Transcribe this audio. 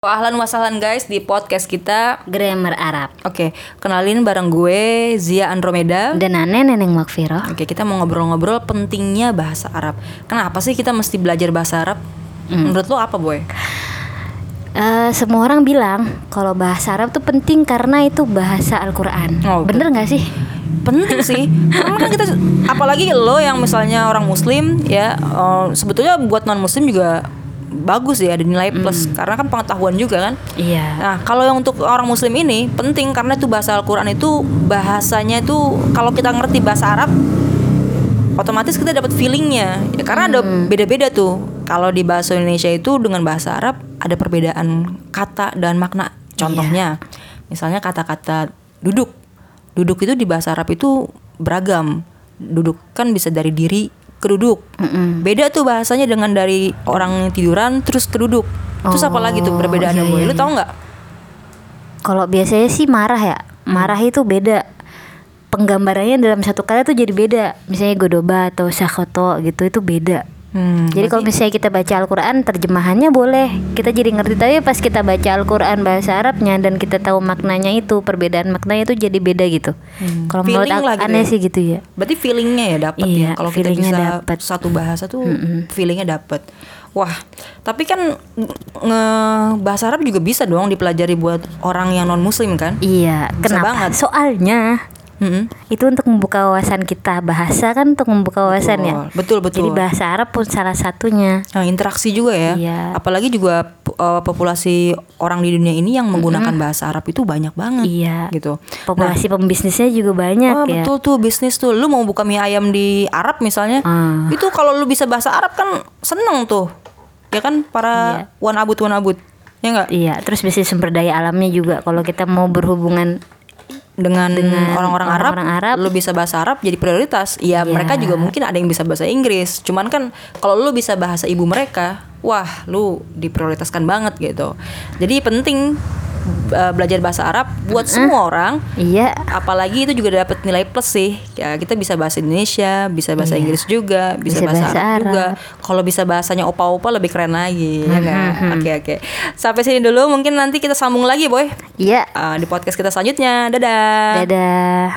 Ahlan wasahlan guys di podcast kita. Grammar Arab Oke, kenalin bareng gue Zia Andromeda. dan Ane Neneng Makfiro Oke, kita mau ngobrol-ngobrol pentingnya bahasa Arab. Kenapa sih kita mesti belajar bahasa Arab? Menurut lo apa, boy? Eh, semua orang bilang kalau bahasa Arab tuh penting karena itu bahasa Al-Quran Oh, Bener nggak sih? Penting sih. Karena kan kita apalagi lo yang misalnya orang muslim ya, eh, sebetulnya buat non muslim juga bagus ya ada nilai plus karena kan pengetahuan juga kan. Iya Nah, kalau yang untuk orang muslim ini penting karena itu bahasa Al-Qur'an itu bahasanya itu kalau kita ngerti bahasa Arab otomatis kita dapat feelingnya. Ya, karena ada beda-beda tuh. Kalau di bahasa Indonesia itu dengan bahasa Arab ada perbedaan kata dan makna. Contohnya, misalnya kata-kata duduk. Duduk itu di bahasa Arab itu beragam. Duduk kan bisa dari diri ke duduk. Beda tuh bahasanya dengan dari orang yang tiduran terus ke duduk. Terus apa lagi tuh Oh, perbedaannya, iya, Boy? iya, Lu tahu nggak? Kalau biasanya sih marah ya Marah itu beda Penggambarannya dalam satu kata tuh jadi beda Misalnya godoba atau sakoto gitu itu beda Hmm, Jadi kalau misalnya kita baca Al-Quran terjemahannya boleh Kita jadi ngerti Tapi pas kita baca Al-Quran bahasa Arabnya Dan kita tahu maknanya itu Perbedaan maknanya itu jadi beda gitu Kalau menurut aku gitu aneh ya. sih gitu ya Berarti feelingnya ya dapat Iya, ya. Kalau kita feelingnya bisa dapet. satu bahasa tuh feelingnya dapat. Wah, tapi kan nge bahasa Arab juga bisa dong dipelajari buat orang yang non muslim kan? Iya, Bisa kenapa? banget. Soalnya Mm-mm. itu untuk membuka wawasan kita bahasa kan untuk membuka wawasan ya. Betul betul. Jadi bahasa Arab pun salah satunya. Nah, interaksi juga ya. Iya. Apalagi juga eh, populasi orang di dunia ini yang menggunakan bahasa Arab itu banyak banget. Iya. Gitu. Populasi pembisnisnya juga banyak Oh, ya. betul tuh bisnis tuh. Lu mau buka mie ayam di Arab misalnya, Ah. itu kalau lu bisa bahasa Arab kan seneng tuh. Ya kan para wan abut wan abut. Ya enggak? Iya, terus bisnis sumber daya alamnya juga kalau kita mau berhubungan Dengan, orang-orang Arab, orang-orang Arab. lu bisa bahasa Arab jadi prioritas. Iya, Iya. mereka juga mungkin ada yang bisa bahasa Inggris. Cuman kan kalau lu bisa bahasa ibu mereka, wah, lu diprioritaskan banget gitu. Jadi penting uh, belajar bahasa Arab buat semua orang. iya, apalagi itu juga dapat nilai plus sih ya kita bisa bahasa Indonesia bisa bahasa Iya. Inggris juga bisa, Bisa bahasa, bahasa Arab, juga Arab. kalau bisa bahasanya opa-opa lebih keren lagi ya nggak? oke oke sampai sini dulu mungkin nanti kita sambung lagi boy iya. Uh, di podcast kita selanjutnya dadah Dadah.